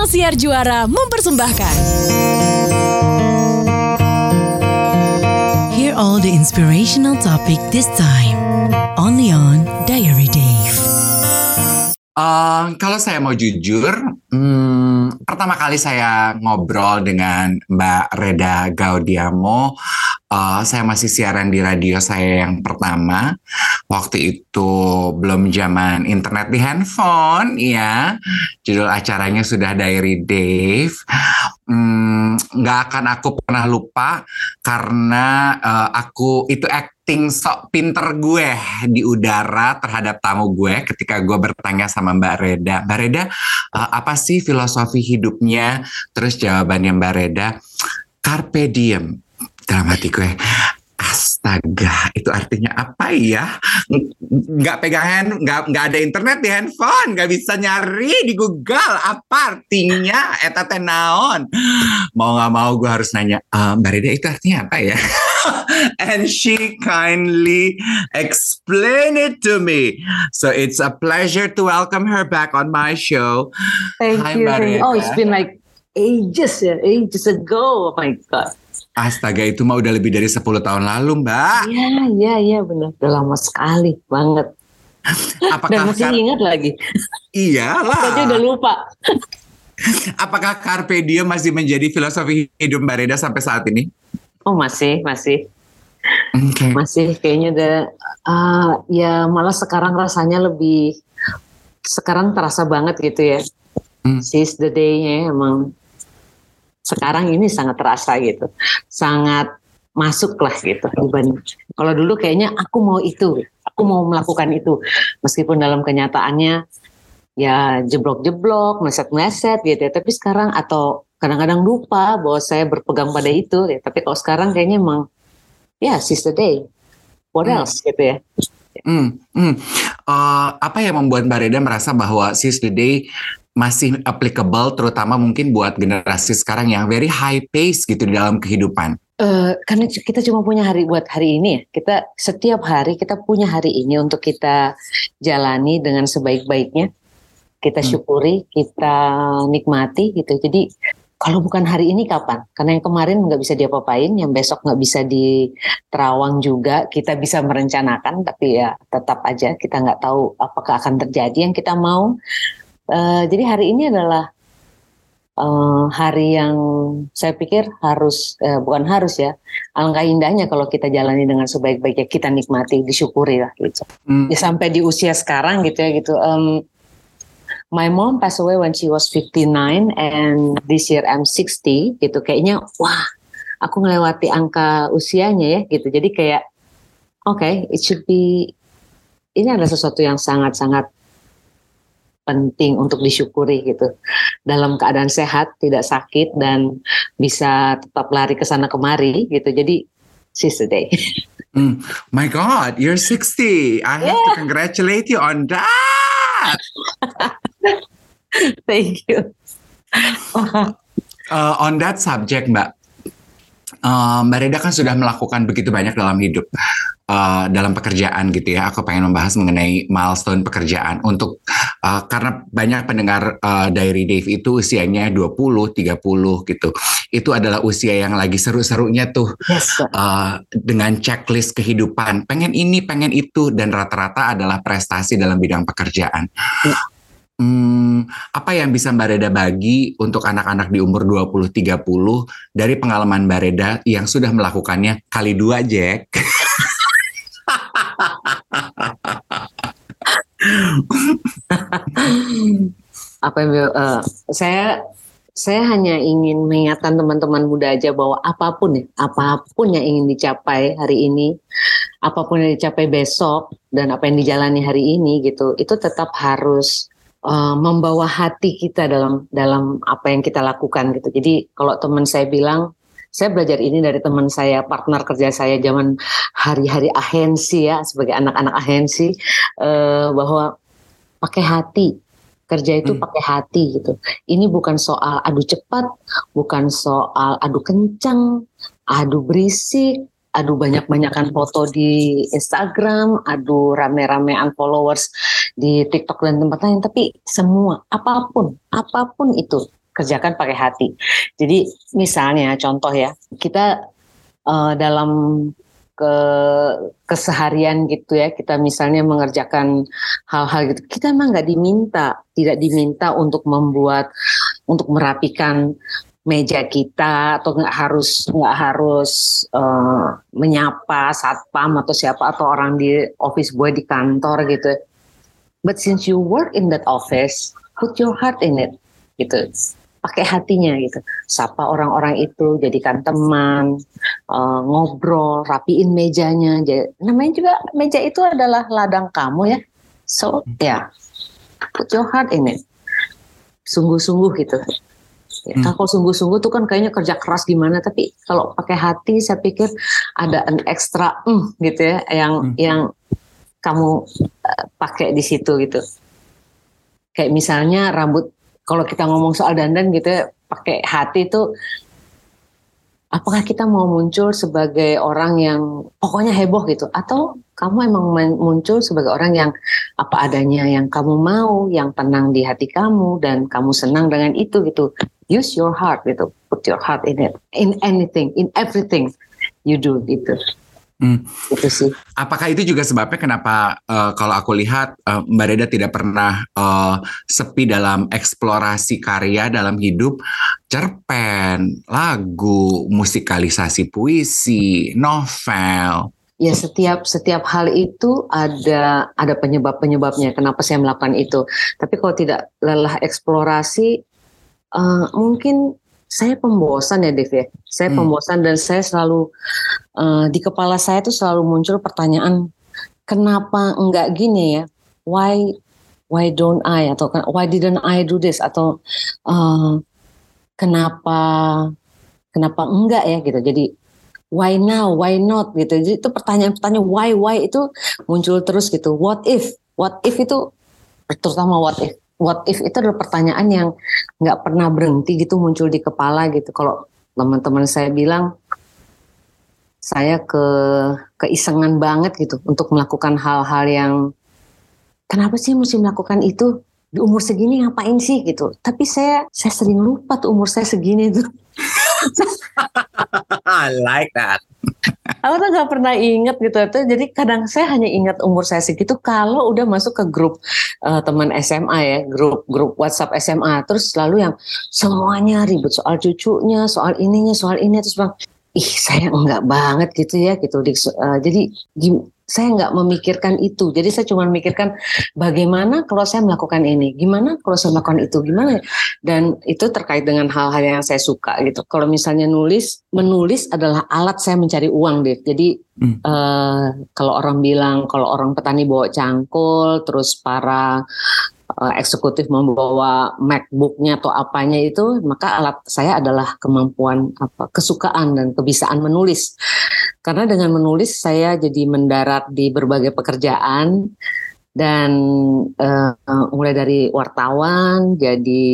Ruang Siar Juara mempersembahkan. Hear all the inspirational topic this time. Only on Diary Dave. Uh, kalau saya mau jujur, hmm, pertama kali saya ngobrol dengan Mbak Reda Gaudiamo, uh, saya masih siaran di radio saya yang pertama. Waktu itu belum zaman internet di handphone, ya. Judul acaranya sudah Diary Dave. Hmm, nggak akan aku pernah lupa karena uh, aku itu acting sok pinter gue di udara terhadap tamu gue ketika gue bertanya sama Mbak Reda. Mbak Reda, uh, apa sih filosofi hidupnya? Terus jawabannya Mbak Reda, carpe diem. Dalam hati gue, astaga, itu artinya apa ya? Nggak pegang hand, nggak, nggak ada internet di handphone, nggak bisa nyari di Google apa artinya? Eta naon? Mau nggak mau gue harus nanya, e, Mbak Reda itu artinya apa ya? and she kindly explained it to me. So it's a pleasure to welcome her back on my show. Thank Hi, you. Oh, it's been like ages, ages ago. Oh my God. Astaga itu mah udah lebih dari 10 tahun lalu mbak. Iya iya iya benar udah lama sekali banget. Apakah Dan masih ingat lagi. Iyalah. Saya udah lupa. Apakah Carpe Diem masih menjadi filosofi hidup Mbak Reda sampai saat ini? Oh masih masih. Okay. Masih kayaknya udah uh, ya malah sekarang rasanya lebih sekarang terasa banget gitu ya. Hmm. Seize the day-nya emang sekarang ini sangat terasa gitu, sangat masuk lah gitu dibanding kalau dulu kayaknya aku mau itu, aku mau melakukan itu, meskipun dalam kenyataannya ya jeblok-jeblok, meset-meset gitu ya, tapi sekarang atau kadang-kadang lupa bahwa saya berpegang pada itu, ya. tapi kalau sekarang kayaknya emang ya yeah, sister day, what hmm. else gitu ya. Hmm, hmm. Uh, apa yang membuat Mbak Reda merasa bahwa Sis the Day masih applicable terutama mungkin buat generasi sekarang yang very high pace gitu di dalam kehidupan? Uh, karena kita cuma punya hari buat hari ini ya. Kita setiap hari kita punya hari ini untuk kita jalani dengan sebaik-baiknya. Kita hmm. syukuri, kita nikmati gitu. Jadi kalau bukan hari ini kapan? Karena yang kemarin nggak bisa diapa-apain, yang besok nggak bisa di terawang juga. Kita bisa merencanakan, tapi ya tetap aja kita nggak tahu apakah akan terjadi yang kita mau Uh, jadi hari ini adalah uh, hari yang saya pikir harus uh, bukan harus ya alangkah indahnya kalau kita jalani dengan sebaik-baiknya kita nikmati disyukuri lah gitu. Hmm. ya, sampai di usia sekarang gitu ya gitu. Um, my mom passed away when she was 59 and this year I'm 60 gitu. Kayaknya wah aku melewati angka usianya ya gitu. Jadi kayak oke okay, it should be ini adalah sesuatu yang sangat-sangat penting untuk disyukuri gitu. Dalam keadaan sehat, tidak sakit dan bisa tetap lari ke sana kemari gitu. Jadi she's the day. Mm, my God, you're 60. I have to congratulate you on that. Thank you. uh, on that subject, Mbak, uh, Mbak Reda kan sudah melakukan begitu banyak dalam hidup uh, dalam pekerjaan gitu ya. Aku pengen membahas mengenai milestone pekerjaan untuk uh, karena banyak pendengar uh, Diary Dave itu usianya 20, 30 gitu. Itu adalah usia yang lagi seru-serunya tuh yes, uh, dengan checklist kehidupan. Pengen ini, pengen itu dan rata-rata adalah prestasi dalam bidang pekerjaan. Ya. Hmm, apa yang bisa Mbak Reda bagi untuk anak-anak di umur 20-30 dari pengalaman Mbak Reda yang sudah melakukannya kali dua, Jack? apa yang uh, saya saya hanya ingin mengingatkan teman-teman muda aja bahwa apa pun ya, apa pun yang ingin dicapai hari ini, apa pun yang dicapai besok dan apa yang dijalani hari ini gitu, itu tetap harus uh, membawa hati kita dalam dalam apa yang kita lakukan gitu. Jadi kalau teman saya bilang saya belajar ini dari teman saya, partner kerja saya zaman hari-hari ahensi ya, sebagai anak-anak ahensi, uh, bahwa pakai hati, kerja itu hmm. pakai hati gitu. Ini bukan soal adu cepat, bukan soal adu kencang, adu berisik, adu banyak-banyakan foto di Instagram, adu rame-ramean followers di TikTok dan tempat lain, tapi semua apa pun, apa pun itu kerjakan pakai hati. Jadi misalnya contoh ya, kita uh, dalam ke keseharian gitu ya kita misalnya mengerjakan hal-hal gitu kita emang nggak diminta tidak diminta untuk membuat untuk merapikan meja kita atau nggak harus nggak harus uh, menyapa satpam atau siapa atau orang di office boy di kantor gitu but since you work in that office put your heart in it gitu pakai hatinya gitu. Sapa orang-orang itu, jadikan teman, uh, ngobrol, rapiin mejanya. Jadi, namanya juga meja itu adalah ladang kamu ya. So ya, yeah, put your heart in it. Sungguh-sungguh gitu. Ya, hmm. Kalau sungguh-sungguh tuh kan kayaknya kerja keras gimana, tapi kalau pakai hati saya pikir ada an ekstra mm, gitu ya, yang hmm. yang kamu uh, pakai di situ gitu. Kayak misalnya rambut kalau kita ngomong soal dandan gitu ya, pakai hati itu apakah kita mau muncul sebagai orang yang pokoknya heboh gitu atau kamu emang muncul sebagai orang yang apa adanya yang kamu mau yang tenang di hati kamu dan kamu senang dengan itu gitu use your heart gitu put your heart in it in anything in everything you do gitu Hmm. Itu sih. Apakah itu juga sebabnya kenapa uh, kalau aku lihat uh, Mbak Reda tidak pernah uh, sepi dalam eksplorasi karya dalam hidup, cerpen, lagu, musikalisasi puisi, novel. Ya setiap setiap hal itu ada ada penyebab penyebabnya kenapa saya melakukan itu. Tapi kalau tidak lelah eksplorasi, uh, mungkin saya pembosan ya Dev ya. Saya hmm. pembosan dan saya selalu uh, di kepala saya tuh selalu muncul pertanyaan kenapa enggak gini ya? Why why don't I atau why didn't I do this atau uh, kenapa kenapa enggak ya gitu. Jadi why now, why not gitu. Jadi itu pertanyaan-pertanyaan why why itu muncul terus gitu. What if? What if itu terutama what if what if itu adalah pertanyaan yang nggak pernah berhenti gitu muncul di kepala gitu. Kalau teman-teman saya bilang saya ke keisengan banget gitu untuk melakukan hal-hal yang kenapa sih mesti melakukan itu di umur segini ngapain sih gitu. Tapi saya saya sering lupa tuh umur saya segini tuh. I like that. Aku tuh gak pernah inget gitu. Tuh, jadi kadang saya hanya ingat umur saya segitu kalau udah masuk ke grup uh, teman SMA ya, grup grup WhatsApp SMA. Terus selalu yang semuanya ribut soal cucunya, soal ininya, soal ini. Terus bang, ih saya enggak banget gitu ya gitu. Uh, jadi saya nggak memikirkan itu. Jadi saya cuma memikirkan bagaimana kalau saya melakukan ini, gimana kalau saya melakukan itu, gimana. Dan itu terkait dengan hal-hal yang saya suka gitu. Kalau misalnya nulis, menulis adalah alat saya mencari uang deh. Jadi hmm. uh, kalau orang bilang, kalau orang petani bawa cangkul, terus para uh, eksekutif membawa MacBooknya atau apanya itu, maka alat saya adalah kemampuan apa kesukaan dan kebisaan menulis. Karena dengan menulis saya jadi mendarat di berbagai pekerjaan dan uh, mulai dari wartawan, jadi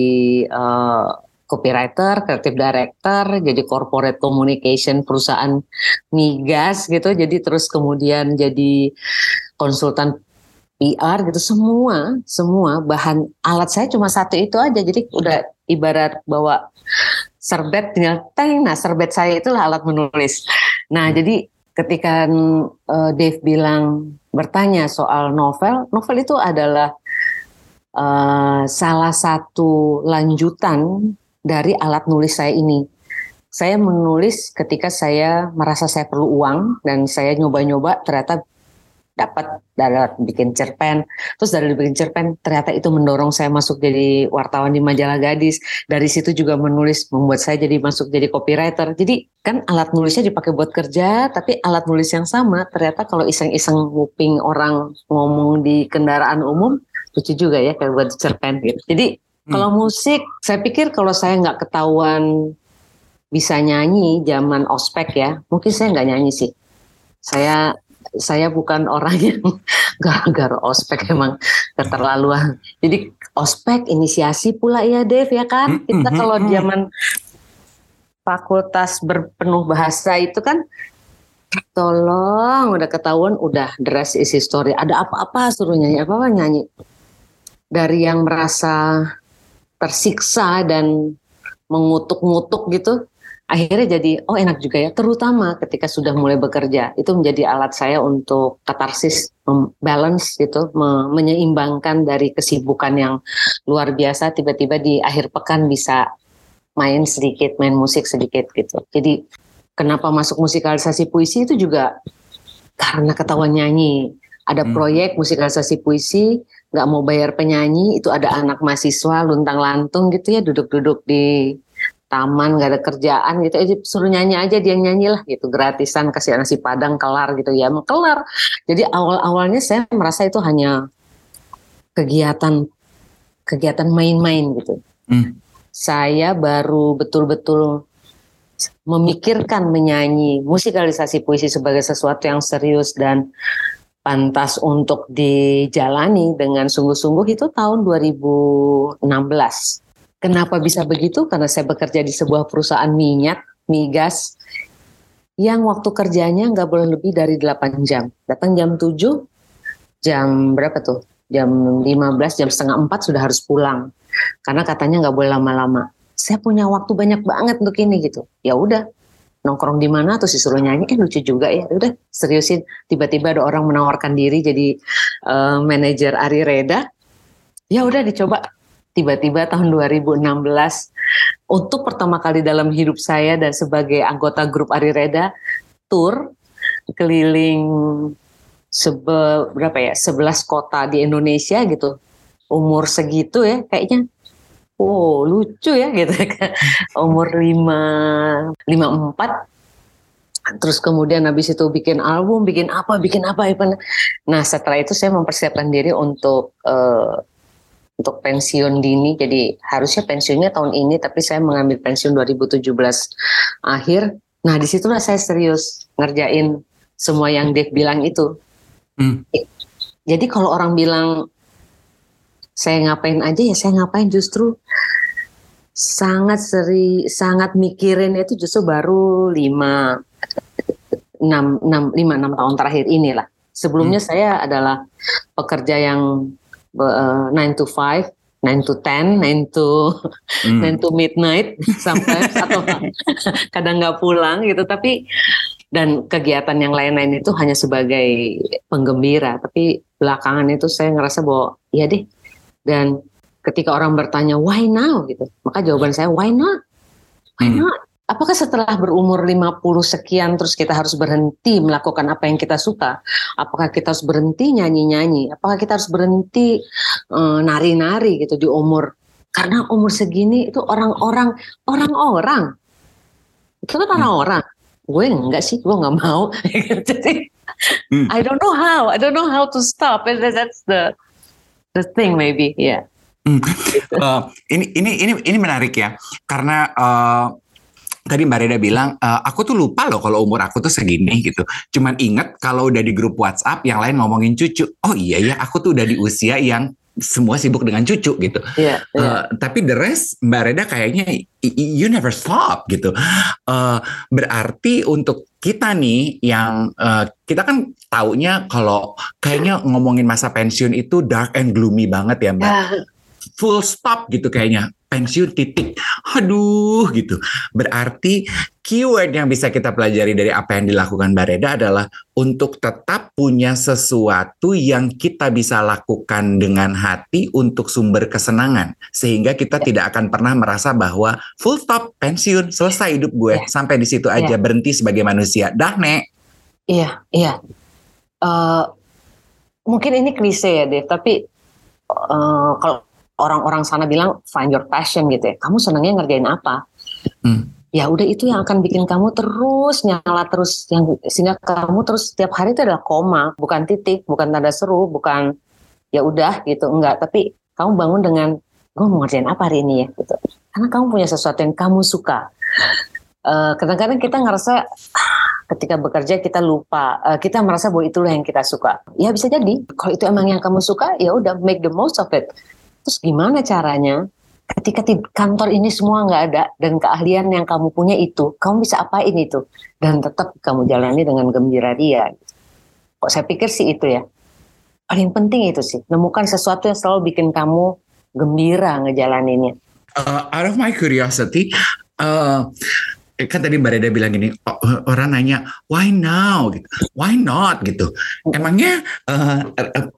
uh, copywriter, creative director, jadi corporate communication perusahaan migas gitu, jadi terus kemudian jadi konsultan PR gitu semua semua bahan alat saya cuma satu itu aja. Jadi udah ibarat bawa serbet tinggal teng. Nah serbet saya itulah alat menulis. Nah jadi ketika uh, Dave bilang bertanya soal novel novel itu adalah uh, salah satu lanjutan dari alat nulis saya ini. Saya menulis ketika saya merasa saya perlu uang dan saya nyoba-nyoba ternyata dapat dari bikin cerpen. Terus dari bikin cerpen ternyata itu mendorong saya masuk jadi wartawan di majalah gadis. Dari situ juga menulis membuat saya jadi masuk jadi copywriter. Jadi kan alat nulisnya dipakai buat kerja tapi alat nulis yang sama. Ternyata kalau iseng-iseng nguping orang ngomong di kendaraan umum lucu juga ya kayak buat cerpen gitu. Jadi hmm. kalau musik saya pikir kalau saya nggak ketahuan bisa nyanyi zaman ospek ya mungkin saya nggak nyanyi sih. Saya saya bukan orang yang gara-gara ospek emang keterlaluan. Jadi ospek inisiasi pula ya Dev ya kan. Hmm, Kita hmm, kalau hmm, zaman fakultas berpenuh bahasa itu kan tolong udah ketahuan udah dress isi story ada apa-apa suruh nyanyi apa-apa nyanyi dari yang merasa tersiksa dan mengutuk-ngutuk gitu akhirnya jadi oh enak juga ya. Terutama ketika sudah mulai bekerja itu menjadi alat saya untuk katarsis balance gitu me menyeimbangkan dari kesibukan yang luar biasa tiba-tiba di akhir pekan bisa main sedikit main musik sedikit gitu. Jadi kenapa masuk musikalisasi puisi itu juga karena ketahuan nyanyi. Ada hmm. proyek musikalisasi puisi nggak mau bayar penyanyi itu ada anak mahasiswa luntang lantung gitu ya duduk-duduk di taman gak ada kerjaan gitu aja suruh nyanyi aja dia nyanyi lah gitu gratisan kasih nasi padang kelar gitu ya kelar. Jadi awal awalnya saya merasa itu hanya kegiatan kegiatan main-main gitu. Hmm. saya baru betul-betul memikirkan menyanyi musikalisasi puisi sebagai sesuatu yang serius dan pantas untuk dijalani dengan sungguh-sungguh itu tahun 2016 Kenapa bisa begitu? Karena saya bekerja di sebuah perusahaan minyak, migas, yang waktu kerjanya nggak boleh lebih dari 8 jam. Datang jam 7, jam berapa tuh? Jam 15, jam setengah 4 sudah harus pulang. Karena katanya nggak boleh lama-lama. Saya punya waktu banyak banget untuk ini gitu. Ya udah, nongkrong di mana terus disuruh nyanyi eh lucu juga ya udah seriusin tiba-tiba ada orang menawarkan diri jadi uh, manajer Ari Reda ya udah dicoba tiba-tiba tahun 2016 untuk pertama kali dalam hidup saya dan sebagai anggota grup Ari Reda tour keliling sebe, berapa ya 11 kota di Indonesia gitu. Umur segitu ya kayaknya. Oh lucu ya gitu. Umur 5 54 terus kemudian habis itu bikin album bikin apa bikin apa nah setelah itu saya mempersiapkan diri untuk uh, untuk pensiun dini. Jadi harusnya pensiunnya tahun ini, tapi saya mengambil pensiun 2017 akhir. Nah di situlah saya serius ngerjain semua yang Dave bilang itu. Hmm. Jadi kalau orang bilang saya ngapain aja ya saya ngapain justru sangat seri sangat mikirin itu justru baru lima enam enam lima enam tahun terakhir inilah sebelumnya hmm. saya adalah pekerja yang uh, to five, nine to ten, nine to hmm. nine to midnight sampai atau kadang nggak pulang gitu. Tapi dan kegiatan yang lain-lain itu hanya sebagai penggembira. Tapi belakangan itu saya ngerasa bahwa ya deh. Dan ketika orang bertanya why now? gitu. Maka jawaban saya why not? Why hmm. not apakah setelah berumur 50 sekian terus kita harus berhenti melakukan apa yang kita suka? Apakah kita harus berhenti nyanyi-nyanyi? Apakah kita harus berhenti nari nari-nari gitu di umur karena umur segini itu orang-orang orang-orang itu kan hmm. orang-orang gue enggak sih gue nggak mau jadi hmm. I don't know how I don't know how to stop that's the the thing maybe yeah hmm. uh, ini ini ini ini menarik ya karena uh, tadi Mbak Reda bilang, e, aku tuh lupa loh kalau umur aku tuh segini gitu. Cuman inget kalau udah di grup WhatsApp yang lain ngomongin cucu. Oh iya ya, aku tuh udah di usia yang semua sibuk dengan cucu gitu. Yeah, yeah. Uh, tapi the rest Mbak Reda kayaknya you never stop gitu. Uh, berarti untuk kita nih yang uh, kita kan taunya kalau kayaknya ngomongin masa pensiun itu dark and gloomy banget ya Mbak. Yeah. Full stop gitu kayaknya pensiun titik. Aduh gitu. Berarti keyword yang bisa kita pelajari dari apa yang dilakukan Mbak Reda adalah untuk tetap punya sesuatu yang kita bisa lakukan dengan hati untuk sumber kesenangan. Sehingga kita ya. tidak akan pernah merasa bahwa full stop pensiun selesai hidup gue ya. sampai di situ aja ya. berhenti sebagai manusia. Dah Nek. Iya, iya. Uh, mungkin ini klise ya Dave, tapi uh, kalau orang-orang sana bilang find your passion gitu ya. Kamu senangnya ngerjain apa? Hmm. Ya udah itu yang akan bikin kamu terus nyala terus yang sehingga kamu terus setiap hari itu adalah koma, bukan titik, bukan tanda seru, bukan ya udah gitu enggak, tapi kamu bangun dengan gue mau ngerjain apa hari ini ya gitu. Karena kamu punya sesuatu yang kamu suka. Uh, kadang-kadang kita ngerasa ketika bekerja kita lupa uh, kita merasa bahwa itulah yang kita suka ya bisa jadi kalau itu emang yang kamu suka ya udah make the most of it Terus gimana caranya ketika di kantor ini semua nggak ada dan keahlian yang kamu punya itu, kamu bisa apain itu dan tetap kamu jalani dengan gembira dia. Kok saya pikir sih itu ya. Paling penting itu sih, nemukan sesuatu yang selalu bikin kamu gembira ngejalaninnya. uh, out of my curiosity, uh, kan tadi Mbak Reda bilang gini, orang nanya, why now? Gitu. Why not? gitu. Emangnya uh,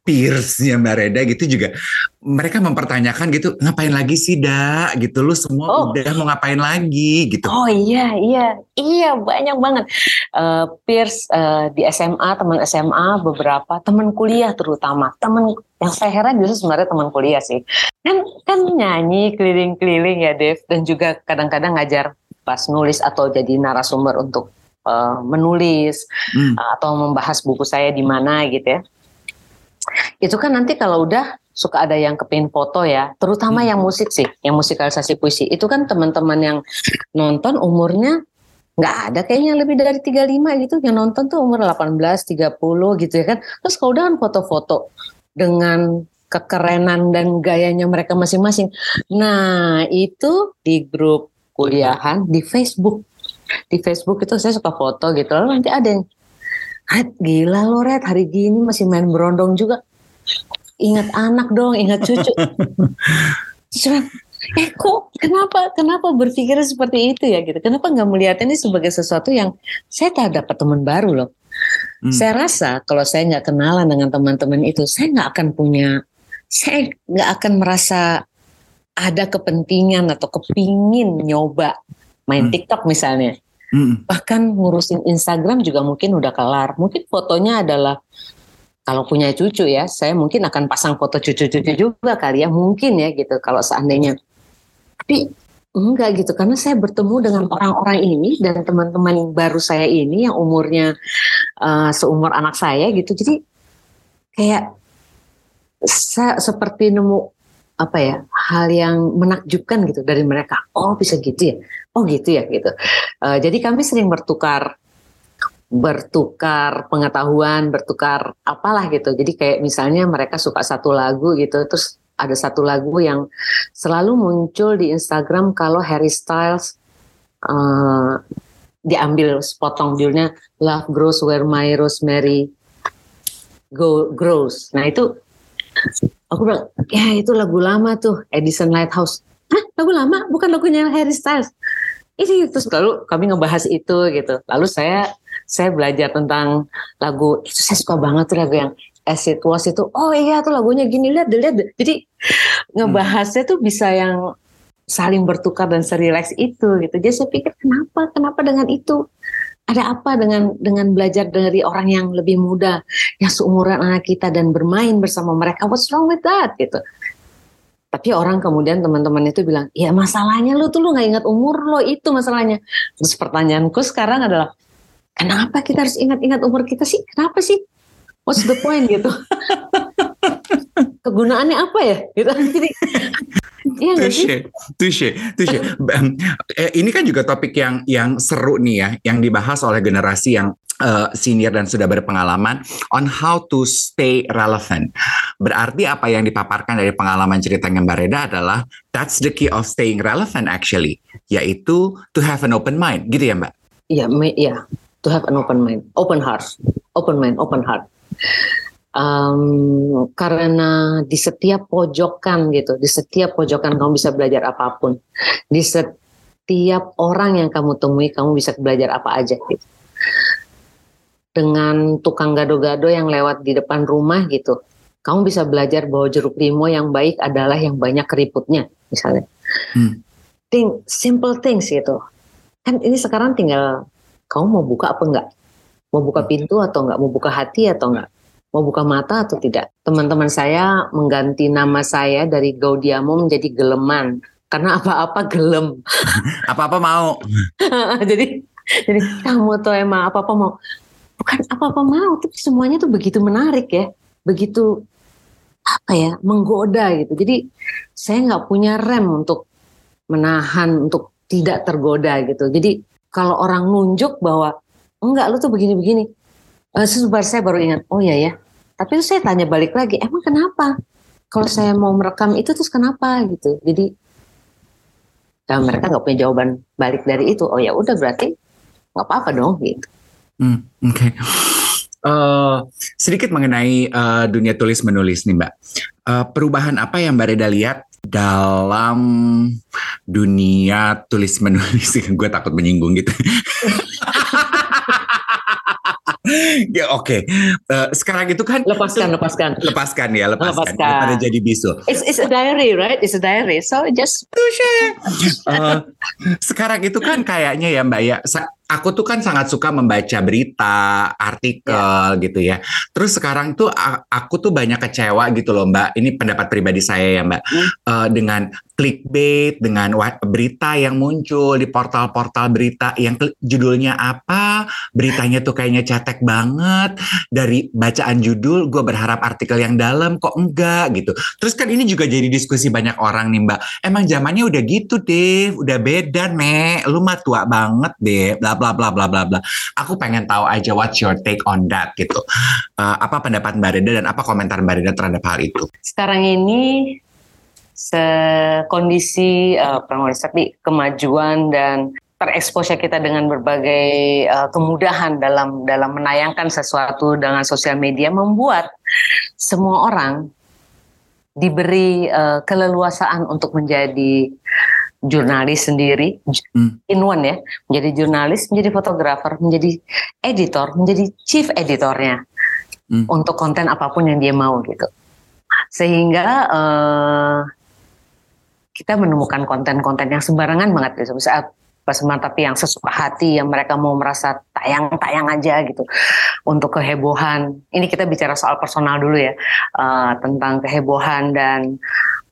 peersnya Mbak Reda gitu juga, mereka mempertanyakan gitu, ngapain lagi sih, Da? Gitu, lu semua oh. udah mau ngapain lagi? gitu. Oh iya, iya, iya banyak banget. Uh, peers uh, di SMA, teman SMA, beberapa, teman kuliah terutama, teman yang saya heran justru sebenarnya teman kuliah sih. Kan, kan nyanyi keliling-keliling ya, Dev, dan juga kadang-kadang ngajar pas nulis atau jadi narasumber untuk uh, menulis hmm. uh, atau membahas buku saya di mana gitu ya. Itu kan nanti kalau udah suka ada yang kepin foto ya, terutama hmm. yang musik sih, yang musikalisasi puisi. Itu kan teman-teman yang nonton umurnya nggak ada kayaknya lebih dari 35 gitu yang nonton tuh umur 18, 30 gitu ya kan. Terus kalau udah kan foto-foto dengan kekerenan dan gayanya mereka masing-masing. Nah, itu di grup kuliahan di Facebook. Di Facebook itu saya suka foto gitu. Lalu nanti ada yang, gila lo Red hari gini masih main berondong juga. Ingat anak dong, ingat cucu. Cuma, eh kok kenapa kenapa berpikir seperti itu ya gitu? Kenapa nggak melihat ini sebagai sesuatu yang saya tak dapat teman baru loh. Hmm. Saya rasa kalau saya nggak kenalan dengan teman-teman itu, saya nggak akan punya, saya nggak akan merasa ada kepentingan atau kepingin nyoba main hmm. TikTok misalnya. Hmm. Bahkan ngurusin Instagram juga mungkin udah kelar. Mungkin fotonya adalah kalau punya cucu ya, saya mungkin akan pasang foto cucu-cucu juga kali ya, mungkin ya gitu kalau seandainya. Tapi enggak gitu karena saya bertemu dengan orang-orang ini dan teman-teman baru saya ini yang umurnya uh, seumur anak saya gitu. Jadi kayak saya seperti nemu apa ya hal yang menakjubkan gitu dari mereka. Oh bisa gitu ya, oh gitu ya gitu. Uh, jadi kami sering bertukar bertukar pengetahuan, bertukar apalah gitu. Jadi kayak misalnya mereka suka satu lagu gitu, terus ada satu lagu yang selalu muncul di Instagram kalau Harry Styles uh, diambil sepotong judulnya Love Grows Where My Rosemary Go Grows. Nah itu Aku bilang, ya itu lagu lama tuh, Edison Lighthouse. Hah, lagu lama? Bukan lagunya Harry Styles. Ini terus lalu kami ngebahas itu gitu. Lalu saya saya belajar tentang lagu itu saya suka banget tuh lagu yang As It Was itu. Oh iya tuh lagunya gini lihat lihat. Jadi ngebahasnya tuh bisa yang saling bertukar dan serileks itu gitu. Jadi saya pikir kenapa kenapa dengan itu? Ada apa dengan dengan belajar dari orang yang lebih muda yang seumuran anak kita dan bermain bersama mereka? What's wrong with that? Gitu. Tapi orang kemudian teman-teman itu bilang ya masalahnya lu tuh lu nggak ingat umur lo itu masalahnya. Terus pertanyaanku sekarang adalah kenapa kita harus ingat-ingat umur kita sih? Kenapa sih? What's the point? Gitu. Kegunaannya apa ya? Gitu. Jadi Iya tushe, tushe. Eh, ini kan juga topik yang yang seru nih ya, yang dibahas oleh generasi yang uh, senior dan sudah berpengalaman on how to stay relevant. Berarti apa yang dipaparkan dari pengalaman ceritanya Mbak Reda adalah that's the key of staying relevant actually, yaitu to have an open mind, gitu ya Mbak? Iya, iya. To have an open mind, open heart, open mind, open heart um, karena di setiap pojokan gitu, di setiap pojokan kamu bisa belajar apa pun, di setiap orang yang kamu temui kamu bisa belajar apa aja gitu. Dengan tukang gado-gado yang lewat di depan rumah gitu, kamu bisa belajar bahwa jeruk limo yang baik adalah yang banyak keriputnya, misalnya. Hmm. Think simple things gitu. Kan ini sekarang tinggal kamu mau buka apa enggak? Mau buka pintu atau enggak? Mau buka hati atau enggak? Mau buka mata atau tidak. Teman-teman saya mengganti nama saya dari Gaudiamo menjadi Geleman karena apa-apa gelem. apa-apa mau. jadi jadi kamu tuh emang apa-apa mau. Bukan apa-apa mau, tapi semuanya tuh begitu menarik ya. Begitu apa ya, menggoda gitu. Jadi saya nggak punya rem untuk menahan untuk tidak tergoda gitu. Jadi kalau orang nunjuk bahwa enggak lu tuh begini-begini, uh, saya baru ingat oh ya ya tapi itu saya tanya balik lagi emang kenapa? Kalau saya mau merekam itu terus kenapa? Gitu. Jadi dan mereka nggak punya jawaban balik dari itu oh ya udah berarti nggak apa-apa dong gitu. Hmm, oke. Okay. uh, eh, sedikit mengenai uh, dunia tulis menulis nih mbak. Uh, perubahan apa yang mbak Reda lihat dalam dunia tulis menulis gue takut menyinggung gitu ya oke okay. uh, sekarang itu kan lepaskan lepaskan lepaskan ya lepaskan, lepaskan. daripada jadi bisu it's, it's a diary right it's a diary so just uh, sekarang itu kan kayaknya ya mbak ya aku tuh kan sangat suka membaca berita, artikel ya. gitu ya. Terus sekarang tuh aku tuh banyak kecewa gitu loh Mbak. Ini pendapat pribadi saya ya Mbak. Hmm. Uh, dengan clickbait, dengan berita yang muncul di portal-portal berita yang judulnya apa, beritanya tuh kayaknya cetek banget. Dari bacaan judul gue berharap artikel yang dalam kok enggak gitu. Terus kan ini juga jadi diskusi banyak orang nih Mbak. Emang zamannya udah gitu deh, udah beda nek. Lu mah tua banget deh. Bla bla bla bla bla bla. Aku pengen tahu aja what's your take on that gitu. Uh, apa pendapat Mbak Reda dan apa komentar Mbak Reda terhadap hal itu? Sekarang ini sekondisi uh, tapi kemajuan dan tereksposnya kita dengan berbagai uh, kemudahan dalam dalam menayangkan sesuatu dengan sosial media membuat semua orang diberi uh, keleluasaan untuk menjadi jurnalis sendiri hmm. in one ya menjadi jurnalis menjadi fotografer menjadi editor menjadi chief editornya hmm. untuk konten apa pun yang dia mau gitu sehingga uh, kita menemukan konten-konten yang sembarangan banget gitu saat pas tapi yang sesuka hati yang mereka mau merasa tayang-tayang aja gitu untuk kehebohan ini kita bicara soal personal dulu ya uh, tentang kehebohan dan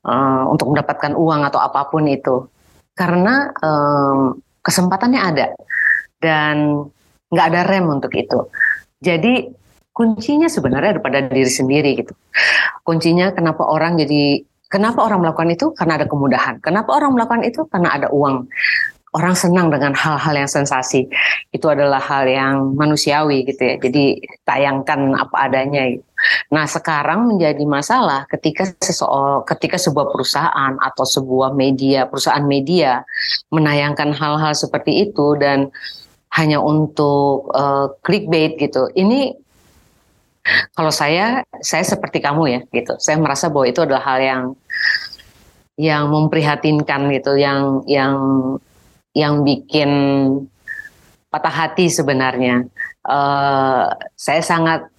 uh, untuk mendapatkan uang atau apa pun itu karena um, kesempatannya ada dan nggak ada rem untuk itu. Jadi kuncinya sebenarnya ada pada diri sendiri gitu. Kuncinya kenapa orang jadi kenapa orang melakukan itu karena ada kemudahan. Kenapa orang melakukan itu karena ada uang orang senang dengan hal-hal yang sensasi. Itu adalah hal yang manusiawi gitu ya. Jadi tayangkan apa adanya. Gitu. Nah sekarang menjadi masalah ketika seseorang, ketika sebuah perusahaan atau sebuah media, perusahaan media menayangkan hal-hal seperti itu dan hanya untuk uh, clickbait gitu. Ini kalau saya, saya seperti kamu ya gitu. Saya merasa bahwa itu adalah hal yang yang memprihatinkan gitu, yang yang yang bikin patah hati sebenarnya. Uh, saya sangat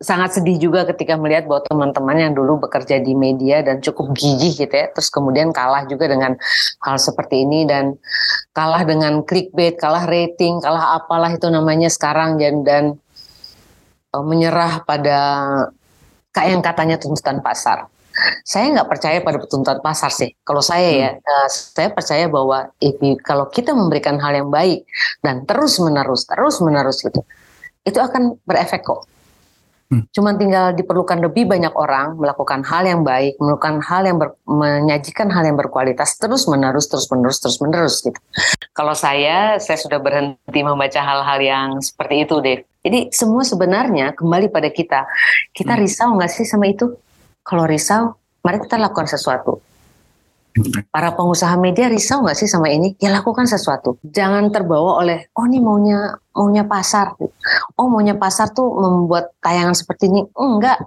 sangat sedih juga ketika melihat bahwa teman-teman yang dulu bekerja di media dan cukup gigih gitu ya, terus kemudian kalah juga dengan hal seperti ini dan kalah dengan clickbait, kalah rating, kalah apalah itu namanya sekarang dan dan uh, menyerah pada kayak yang katanya tuntutan pasar saya nggak percaya pada tuntutan pasar sih. Kalau saya ya, hmm. uh, saya percaya bahwa if you, kalau kita memberikan hal yang baik dan terus menerus, terus menerus gitu, itu akan berefek kok. Hmm. Cuman tinggal diperlukan lebih banyak orang melakukan hal yang baik, melakukan hal yang ber, menyajikan hal yang berkualitas terus menerus, terus menerus, terus menerus gitu. Kalau saya, saya sudah berhenti membaca hal-hal yang seperti itu deh. Jadi semua sebenarnya kembali pada kita. Kita hmm. risau nggak sih sama itu? Kalau risau, mari kita lakukan sesuatu. Para pengusaha media risau nggak sih sama ini? Ya lakukan sesuatu. Jangan terbawa oleh, oh ini maunya maunya pasar. Oh maunya pasar tuh membuat tayangan seperti ini. Enggak.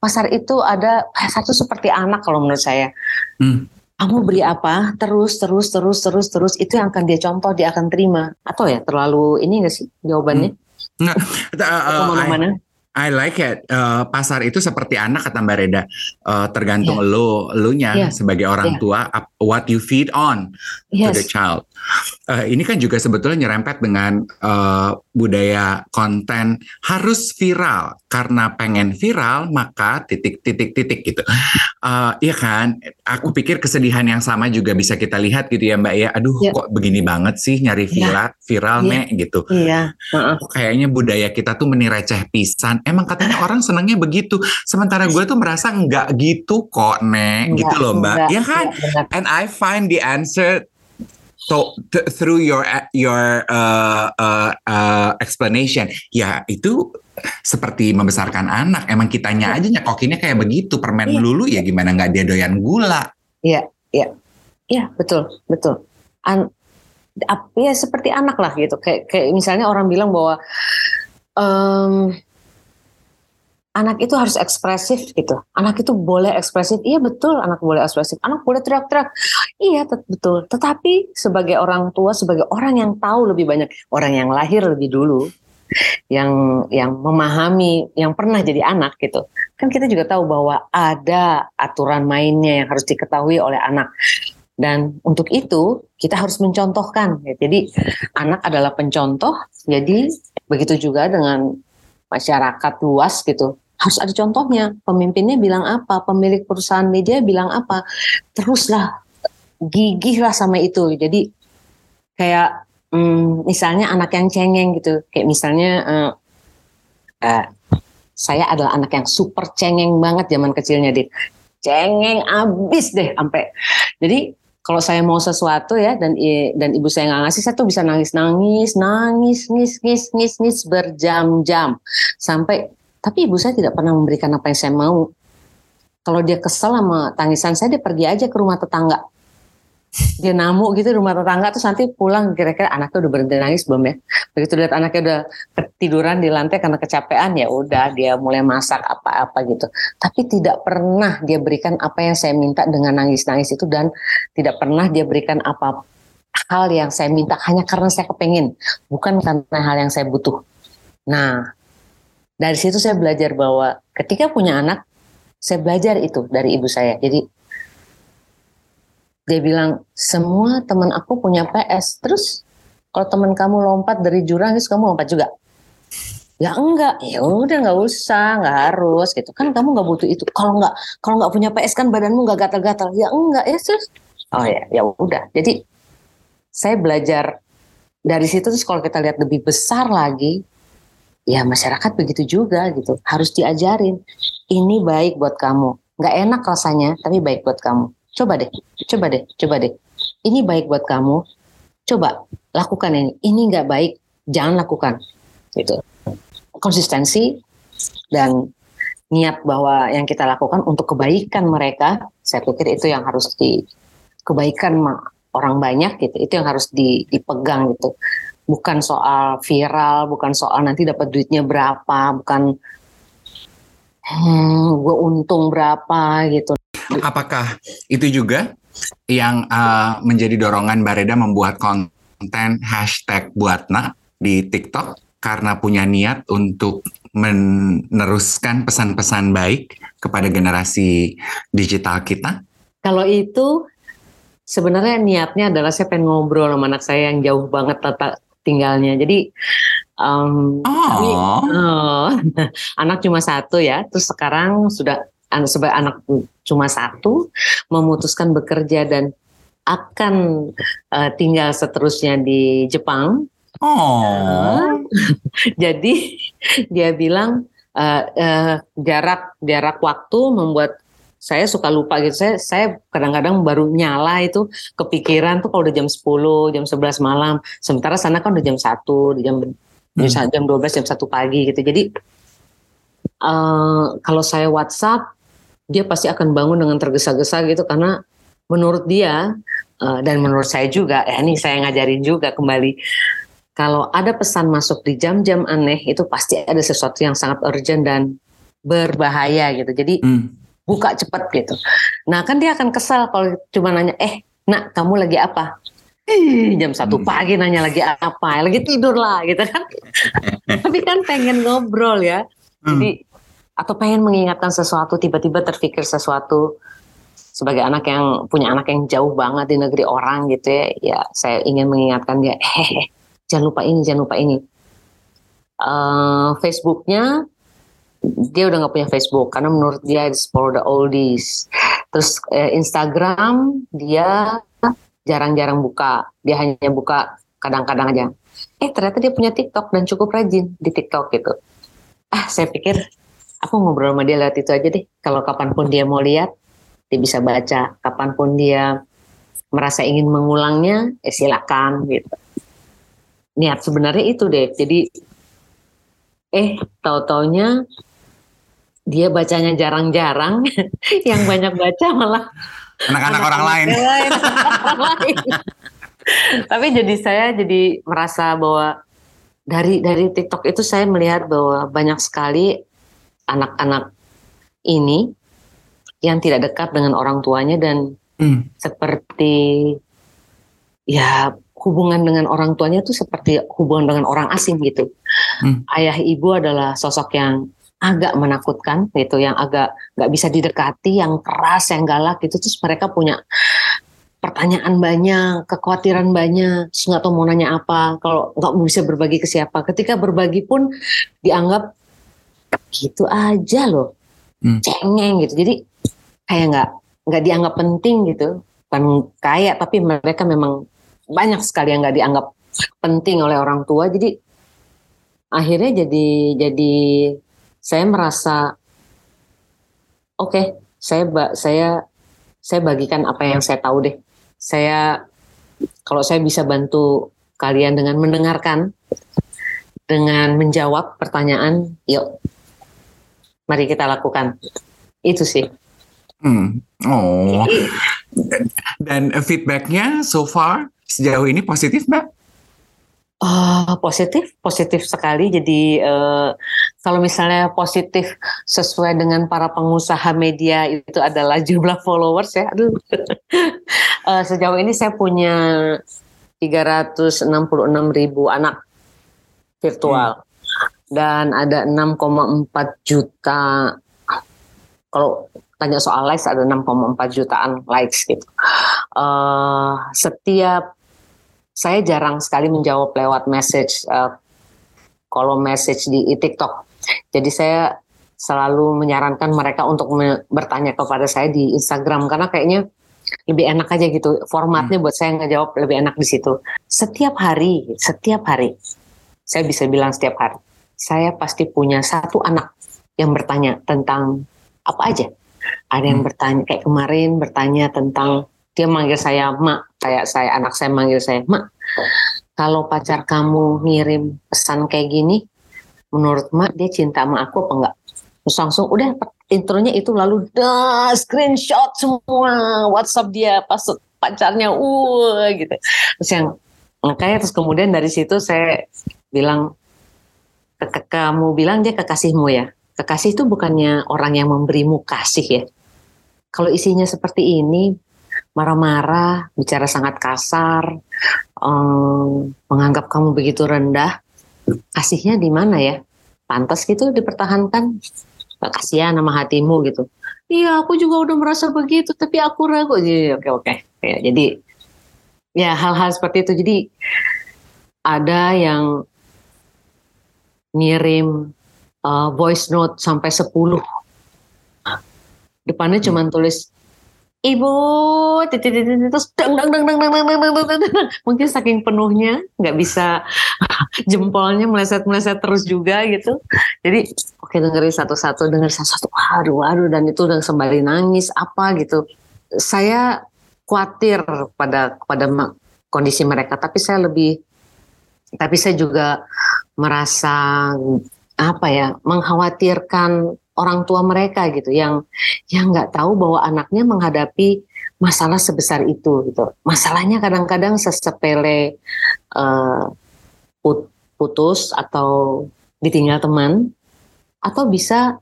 Pasar itu ada, pasar itu seperti anak kalau menurut saya. Hmm. Kamu beli apa, terus, terus, terus, terus, terus, itu yang akan dia contoh, dia akan terima. Atau ya terlalu ini nggak sih jawabannya? Hmm. Nggak, uh, uh, ke mana-mana. I like it. Uh, pasar itu seperti anak kata Mbak Reda. Uh, tergantung yeah. lo, lo nya yeah. sebagai orang yeah. tua, what you feed on yes. to the child. Uh, ini kan juga sebetulnya nyerempet dengan uh, budaya konten harus viral karena pengen viral maka titik titik titik gitu. Uh, iya kan? Aku pikir kesedihan yang sama juga bisa kita lihat gitu ya Mbak ya. Aduh yeah. kok begini banget sih nyari iya. viral yeah. viral yeah. nek gitu. Iya. Yeah. Uh-uh. Kayaknya budaya kita tuh menireceh pisan emang katanya orang senangnya begitu sementara gue tuh merasa enggak gitu kok nek gitu loh mbak enggak, ya kan enggak. and I find the answer so th through your your uh, uh, uh, explanation ya itu seperti membesarkan anak. Emang kitanya ya. aja nyekokinnya kayak begitu. Permen ya. lulu ya gimana nggak dia doyan gula? Iya iya. Iya betul betul. An ya seperti anak lah gitu. Kayak kayak misalnya orang bilang bahwa um, anak itu harus ekspresif gitu. Anak itu boleh ekspresif. Iya betul, anak boleh ekspresif. Anak boleh teriak-teriak. Iya betul. Tetapi sebagai orang tua, sebagai orang yang tahu lebih banyak, orang yang lahir lebih dulu, yang yang memahami, yang pernah jadi anak gitu. Kan kita juga tahu bahwa ada aturan mainnya yang harus diketahui oleh anak. Dan untuk itu kita harus mencontohkan. Jadi anak adalah pencontoh. Jadi begitu juga dengan masyarakat luas gitu harus ada contohnya. Pemimpinnya bilang apa pemilik perusahaan media bilang apa teruslah gigih lah sama itu. Jadi kayak hmm, misalnya anak yang cengeng gitu. Kayak misalnya uh, uh, saya adalah anak yang super cengeng banget zaman kecilnya deh cengeng abis deh sampai. Jadi kalau saya mau sesuatu ya dan dan ibu saya nggak ngasih saya tuh bisa nangis nangis nangis nangis nangis nangis, nangis berjam-jam. Sampai tapi ibu saya tidak pernah memberikan apa yang saya mau. Kalau dia kesel sama tangisan saya dia pergi aja ke rumah tetangga dia namu gitu rumah tetangga terus nanti pulang kira-kira anaknya udah berhenti nangis belum ya? Begitu lihat anaknya udah ketiduran di lantai karena kecapean ya udah dia mulai masak apa-apa gitu. Tapi tidak pernah dia berikan apa yang saya minta dengan nangis-nangis itu dan tidak pernah dia berikan apa hal yang saya minta hanya karena saya kepengen bukan karena hal yang saya butuh. Nah dari situ saya belajar bahwa ketika punya anak saya belajar itu dari ibu saya. Jadi dia bilang semua teman aku punya PS terus kalau teman kamu lompat dari jurang terus kamu lompat juga? Ya enggak. Ya udah nggak usah nggak harus gitu. Kan kamu nggak butuh itu. Kalau nggak kalau nggak punya PS kan badanmu nggak gatal-gatal. Ya enggak ya terus? Oh ya ya udah. Jadi saya belajar dari situ terus kalau kita lihat lebih besar lagi ya masyarakat begitu juga gitu. Harus diajarin ini baik buat kamu. Nggak enak rasanya tapi baik buat kamu Coba deh, coba deh, coba deh. Ini baik buat kamu. Coba lakukan ini. Ini nggak baik, jangan lakukan. Gitu. Konsistensi dan niat bahwa yang kita lakukan untuk kebaikan mereka, saya pikir itu yang harus di kebaikan orang banyak gitu. Itu yang harus dipegang gitu. Bukan soal viral, bukan soal nanti dapat duitnya berapa, bukan hmm, gue untung berapa gitu. Apakah itu juga yang uh, menjadi dorongan Bareda membuat konten hashtag buatna di TikTok karena punya niat untuk meneruskan pesan-pesan baik kepada generasi digital kita? Kalau itu sebenarnya niatnya adalah saya pengen ngobrol sama anak saya yang jauh banget tata tinggalnya. Jadi um, oh. Kami, uh, anak cuma satu ya, terus sekarang sudah sebagai anak cuma satu memutuskan bekerja dan akan uh, tinggal seterusnya di Jepang. Oh. jadi dia bilang uh, uh, jarak jarak waktu membuat saya suka lupa gitu. Saya saya kadang-kadang baru nyala itu kepikiran tuh kalau udah jam 10, jam 11 malam. Sementara sana kan udah jam 1, jam hmm. jam 12, jam 1 pagi gitu. Jadi uh, kalau saya WhatsApp dia pasti akan bangun dengan tergesa-gesa gitu. Karena menurut dia uh, dan menurut saya juga ya ini saya ngajarin juga kembali kalau ada pesan masuk di jam-jam aneh itu pasti ada sesuatu yang sangat urgent dan berbahaya gitu. Jadi hmm. buka cepat gitu. Nah kan dia akan kesal kalau cuma nanya eh nak kamu lagi apa? Ih, jam satu hmm. pagi nanya lagi apa? Lagi tidur lah gitu kan. Tapi kan pengen ngobrol ya. Hmm. jadi atau pengen mengingatkan sesuatu tiba-tiba terpikir sesuatu sebagai anak yang punya anak yang jauh banget di negeri orang gitu ya ya saya ingin mengingatkan dia hehehe jangan lupa ini jangan lupa ini. Uh, Facebooknya dia udah nggak punya Facebook karena menurut dia it's for the oldies. Terus uh, Instagram dia jarang-jarang buka dia hanya buka kadang-kadang aja. Eh ternyata dia punya TikTok dan cukup rajin di TikTok gitu. Ah saya pikir aku ngobrol sama dia lewat itu aja deh. Kalau kapan pun dia mau lihat, dia bisa baca. Kapan pun dia merasa ingin mengulangnya, eh silakan gitu. Niat sebenarnya itu deh. Jadi eh tahu-taunya dia bacanya jarang-jarang, yang banyak baca malah anak-anak orang lain. Tapi jadi saya jadi merasa bahwa dari dari TikTok itu saya melihat bahwa banyak sekali anak-anak ini yang tidak dekat dengan orang tuanya dan Hmm. seperti ya hubungan dengan orang tuanya itu seperti hubungan dengan orang asing gitu. Hmm. Ayah ibu adalah sosok yang agak menakutkan gitu, yang agak nggak bisa didekati, yang keras, yang galak gitu. Terus mereka punya pertanyaan banyak, kekhawatiran banyak, terus nggak tahu mau nanya apa, kalau nggak bisa berbagi ke siapa. Ketika berbagi pun dianggap gitu aja loh, Hmm. cengeng gitu. Jadi kayak nggak nggak dianggap penting gitu, bukan kayak tapi mereka memang banyak sekali yang nggak dianggap penting oleh orang tua. Jadi akhirnya jadi jadi saya merasa oke, saya ba- saya saya bagikan apa yang saya tahu deh. Saya kalau saya bisa bantu kalian dengan mendengarkan, dengan menjawab pertanyaan, yuk, mari kita lakukan. Itu sih. Hmm. Oh. Dan feedbacknya so far sejauh ini positif, Mbak? Oh, positif, positif sekali. Jadi eh, kalau misalnya positif sesuai dengan para pengusaha media itu adalah jumlah followers ya. Aduh. Eh, sejauh ini saya punya 366 ribu anak virtual dan ada 6,4 juta. Kalau tanya soal likes ada 6,4 jutaan likes gitu. Eh, setiap saya jarang sekali menjawab lewat message uh, kalau message di TikTok. Jadi saya selalu menyarankan mereka untuk me- bertanya kepada saya di Instagram karena kayaknya lebih enak aja gitu formatnya buat saya ngejawab lebih enak di situ. Setiap hari, setiap hari, saya bisa bilang setiap hari, saya pasti punya satu anak yang bertanya tentang apa aja. Ada yang Hmm. bertanya kayak kemarin bertanya tentang dia manggil saya mak kayak saya anak saya manggil saya mak kalau pacar kamu ngirim pesan kayak gini menurut mak dia cinta sama aku apa enggak terus langsung udah intronya itu lalu dah screenshot semua WhatsApp dia pas pacarnya uh gitu terus yang makanya terus kemudian dari situ saya bilang kamu bilang dia kekasihmu ya kekasih itu bukannya orang yang memberimu kasih ya kalau isinya seperti ini marah-marah, bicara sangat kasar, em, menganggap kamu begitu rendah, kasihnya di mana ya? Pantas gitu dipertahankan? Kasihan sama hatimu gitu. Iya, aku juga udah merasa begitu, tapi aku ragu. Jadi, Oke, oke. Ya, jadi, ya hal-hal seperti itu. Jadi, ada yang ngirim uh, voice note sampai 10. Depannya cuma tulis Ibu, titit titit, terus dang dang dang dang dang dang dang dang. Mungkin saking penuhnya nggak bisa jempolnya meleset meleset terus juga gitu. Jadi oke dengerin satu-satu, dengerin satu-satu. Aduh, aduh dan itu udah sembari nangis apa gitu. Saya khawatir pada pada kondisi mereka, tapi saya lebih tapi saya juga merasa apa ya mengkhawatirkan orang tua mereka gitu yang yang nggak tahu bahwa anaknya menghadapi masalah sebesar itu gitu masalahnya kadang-kadang sesepele eh, put- putus atau ditinggal teman atau bisa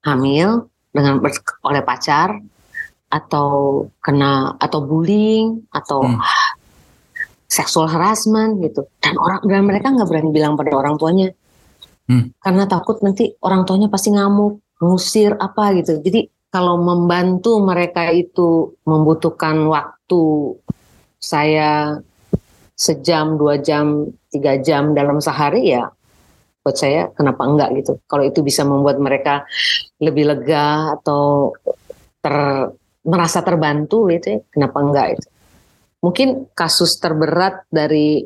hamil dengan oleh pacar atau kena atau bullying atau Hmm. Seksual harassment gitu. Dan orang dan mereka nggak berani bilang pada orang tuanya. Hmm. karena takut nanti orang tuanya pasti ngamuk ngusir apa gitu. Jadi kalau membantu mereka itu membutuhkan waktu saya sejam dua jam tiga jam dalam sehari ya buat saya kenapa enggak gitu. Kalau itu bisa membuat mereka lebih lega atau ter merasa terbantu gitu ya kenapa enggak itu mungkin kasus terberat dari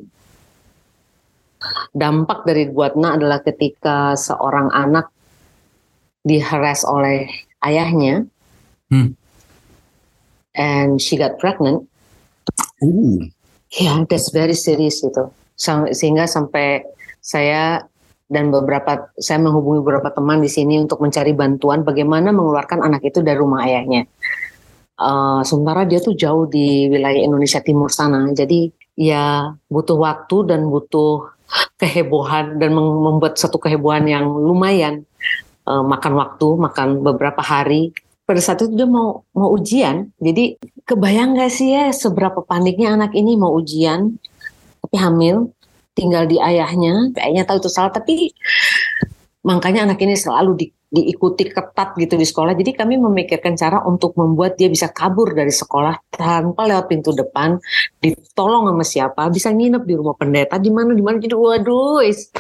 dampak dari buatna adalah ketika seorang anak diharas oleh ayahnya Hmm. and she got pregnant Uh. ya that's very serious gitu sehingga sampai saya dan beberapa saya menghubungi beberapa teman di sini untuk mencari bantuan bagaimana mengeluarkan anak itu dari rumah ayahnya Eh, sementara dia tuh jauh di wilayah Indonesia Timur sana. Jadi ya butuh waktu dan butuh kehebohan dan mem- membuat satu kehebohan yang lumayan. Uh, makan waktu, makan beberapa hari. Pada saat itu dia mau mau ujian, jadi kebayang gak sih ya seberapa paniknya anak ini mau ujian, tapi hamil, tinggal di ayahnya, ayahnya tahu itu salah, tapi makanya anak ini selalu di, diikuti ketat gitu di sekolah. Jadi kami memikirkan cara untuk membuat dia bisa kabur dari sekolah tanpa lewat pintu depan, ditolong sama siapa, bisa nginep di rumah pendeta di mana di mana. Jadi waduh, it's,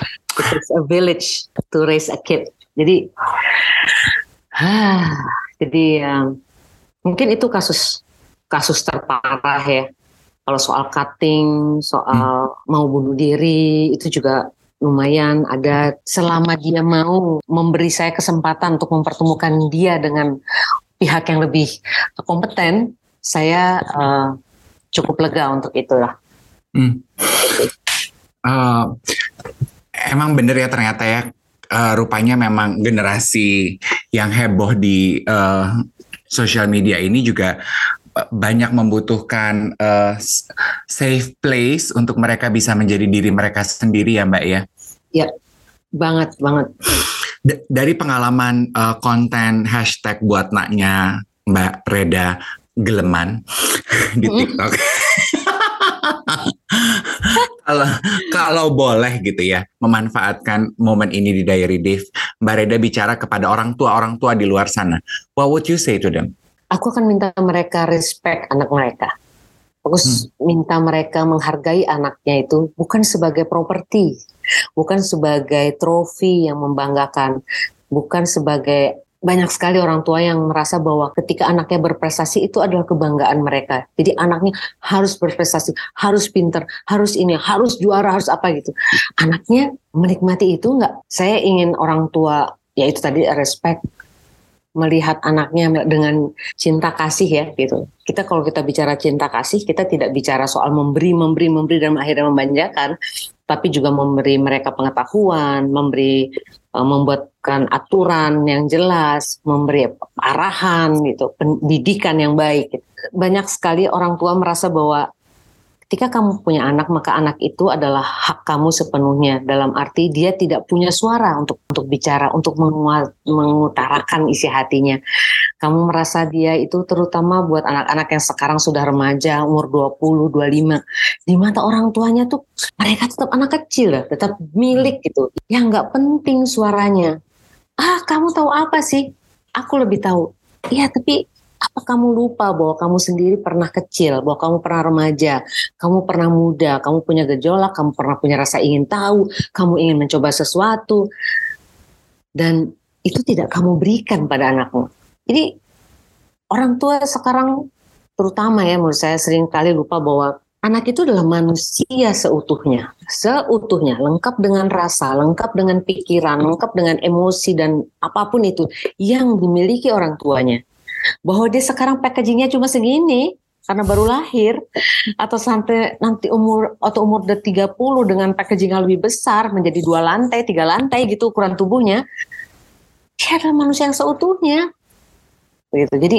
it's a village to raise a kid. Jadi, ah, jadi um, mungkin itu kasus kasus terparah ya. Kalau soal cutting, soal hmm. mau bunuh diri itu juga lumayan ada selama dia mau memberi saya kesempatan untuk mempertemukan dia dengan pihak yang lebih kompeten, saya uh, cukup lega untuk itu lah. Hmm. Uh, emang bener ya ternyata ya uh, rupanya memang generasi yang heboh di uh, sosial media ini juga banyak membutuhkan uh, safe place untuk mereka bisa menjadi diri mereka sendiri ya Mbak ya. Ya, banget banget. D dari pengalaman uh, konten hashtag buat naknya Mbak Reda Geleman di TikTok. kalau kalau boleh gitu ya memanfaatkan momen ini di Diary Dave, Mbak Reda bicara kepada orang tua orang tua di luar sana. What would you say to them? Aku akan minta mereka respect anak mereka. Aku hmm. minta mereka menghargai anaknya itu bukan sebagai properti, bukan sebagai trofi yang membanggakan, bukan sebagai banyak sekali orang tua yang merasa bahwa ketika anaknya berprestasi itu adalah kebanggaan mereka. Jadi anaknya harus berprestasi, harus pinter, harus ini, harus juara, harus apa gitu. Anaknya menikmati itu enggak. Saya ingin orang tua, yaitu tadi respect, melihat anaknya dengan cinta kasih ya gitu. Kita kalau kita bicara cinta kasih, kita tidak bicara soal memberi, memberi, memberi dan akhirnya memanjakan, tapi juga memberi mereka pengetahuan, memberi uh, membuatkan aturan yang jelas, memberi arahan gitu, pendidikan yang baik. Banyak sekali orang tua merasa bahwa ketika kamu punya anak maka anak itu adalah hak kamu sepenuhnya. Dalam arti dia tidak punya suara untuk untuk bicara untuk mengutarakan isi hatinya. Kamu merasa dia itu terutama buat anak-anak yang sekarang sudah remaja umur 20 25 di mata orang tuanya tuh mereka tetap anak kecil ya tetap milik gitu. Yang nggak penting suaranya. Ah kamu tahu apa sih? Aku lebih tahu. Iya tapi apa kamu lupa bahwa kamu sendiri pernah kecil, bahwa kamu pernah remaja, kamu pernah muda, kamu punya gejolak, kamu pernah punya rasa ingin tahu, kamu ingin mencoba sesuatu, dan itu tidak kamu berikan pada anakmu. Jadi orang tua sekarang terutama ya menurut saya sering kali lupa bahwa anak itu adalah manusia seutuhnya, seutuhnya, lengkap dengan rasa, lengkap dengan pikiran, lengkap dengan emosi dan apa pun itu yang dimiliki orang tuanya bahwa dia sekarang packagingnya cuma segini karena baru lahir atau sampai nanti umur atau umur udah 30 dengan packaging yang lebih besar menjadi dua lantai, tiga lantai gitu ukuran tubuhnya. Dia adalah manusia yang seutuhnya. Begitu. Jadi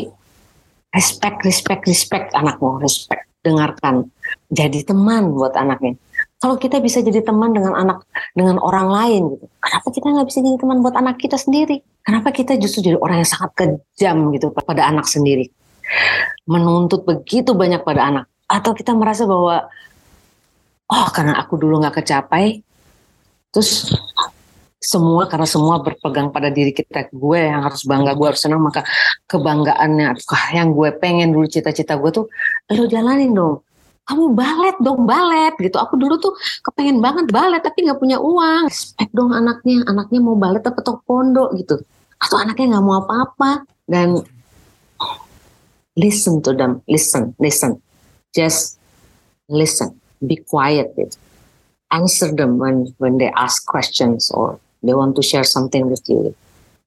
respect, respect, respect anakmu, respect. Dengarkan. Jadi teman buat anaknya. Kalau kita bisa jadi teman dengan anak dengan orang lain gitu, kenapa kita nggak bisa jadi teman buat anak kita sendiri? Kenapa kita justru jadi orang yang sangat kejam gitu pada anak sendiri? Menuntut begitu banyak pada anak. Atau kita merasa bahwa, oh karena aku dulu nggak kecapai, terus semua karena semua berpegang pada diri kita gue yang harus bangga gue harus senang maka kebanggaannya yang gue pengen dulu cita-cita gue tuh lo jalanin dong kamu balet dong balet gitu. Aku dulu tuh kepengen banget balet tapi nggak punya uang. Respect dong anaknya anaknya mau balet tok pondok gitu. Atau anaknya nggak mau apa-apa. Dan listen to them listen listen. Just listen be quiet gitu. answer them when when they ask questions or they want to share something with you.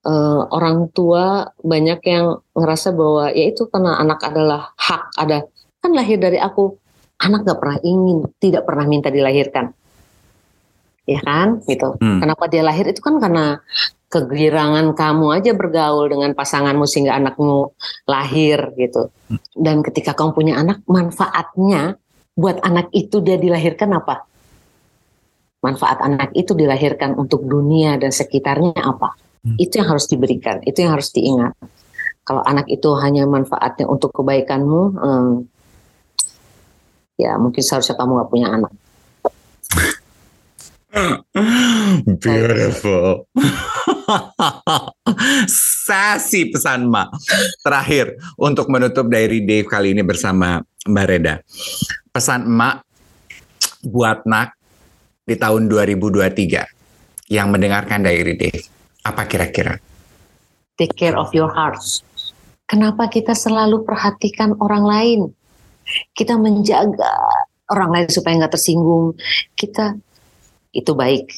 Uh, orang tua banyak yang ngerasa bahwa ya itu karena anak adalah hak ada kan lahir dari aku anak gak pernah ingin, tidak pernah minta dilahirkan. Ya kan, gitu. Hmm. Kenapa dia lahir itu kan karena kegirangan kamu aja bergaul dengan pasanganmu sehingga anakmu lahir gitu. Dan ketika kamu punya anak, manfaatnya buat anak itu dia dilahirkan apa? Manfaat anak itu dilahirkan untuk dunia dan sekitarnya apa? Hmm. Itu yang harus diberikan, itu yang harus diingat. Kalau anak itu hanya manfaatnya untuk kebaikanmu, hmm, ya mungkin seharusnya kamu nggak punya anak. Beautiful. Sasi pesan Mak. Terakhir untuk menutup Diary Dave kali ini bersama Mbak Reda. Pesan Emak buat Nak di tahun 2023 yang mendengarkan Diary Dave. Apa kira-kira? Take care of your heart. Kenapa kita selalu perhatikan orang lain? Kita menjaga orang lain supaya nggak tersinggung. Kita itu baik.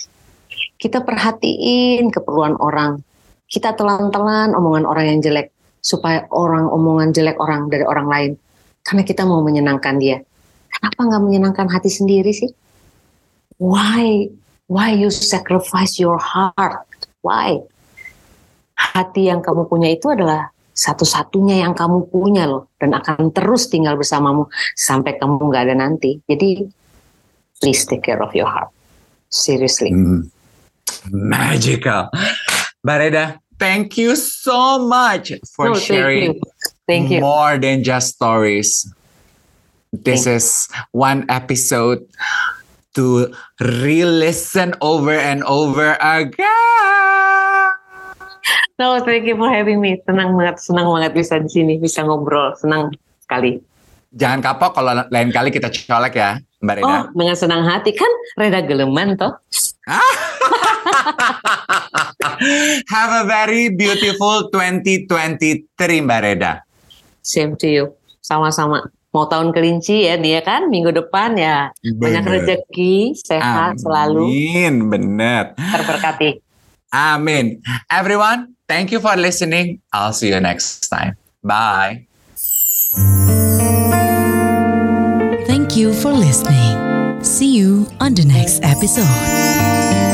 Kita perhatiin keperluan orang. Kita telan-telan omongan orang yang jelek supaya orang omongan jelek orang dari orang lain. Karena kita mau menyenangkan dia. Kenapa nggak menyenangkan hati sendiri sih? Why? Why you sacrifice your heart? Why? Hati yang kamu punya itu adalah satu-satunya yang kamu punya loh dan akan terus tinggal bersamamu sampai kamu nggak ada nanti. Jadi please take care of your heart. Seriously. Hmm. Magical. Mbak Reda, thank you so much for No, thank sharing you. Thank you. more than just stories. This Thank is one episode to re-listen over and over again. No, thank you for having me. Senang banget, senang banget bisa di sini, bisa ngobrol, senang sekali. Jangan kapok kalau lain kali kita colek ya, Mbak Reda. Oh, dengan senang hati kan Reda Geleman toh. Have a very beautiful 2023 Mbak Reda. Same to you. Sama-sama. Mau tahun kelinci ya dia kan minggu depan ya. Banyak Bener. rezeki, sehat selalu, Amin, bener. terberkati. Amin. Everyone, thank you for listening. I'll see you next time. Bye. Thank you for listening. See you on the next episode.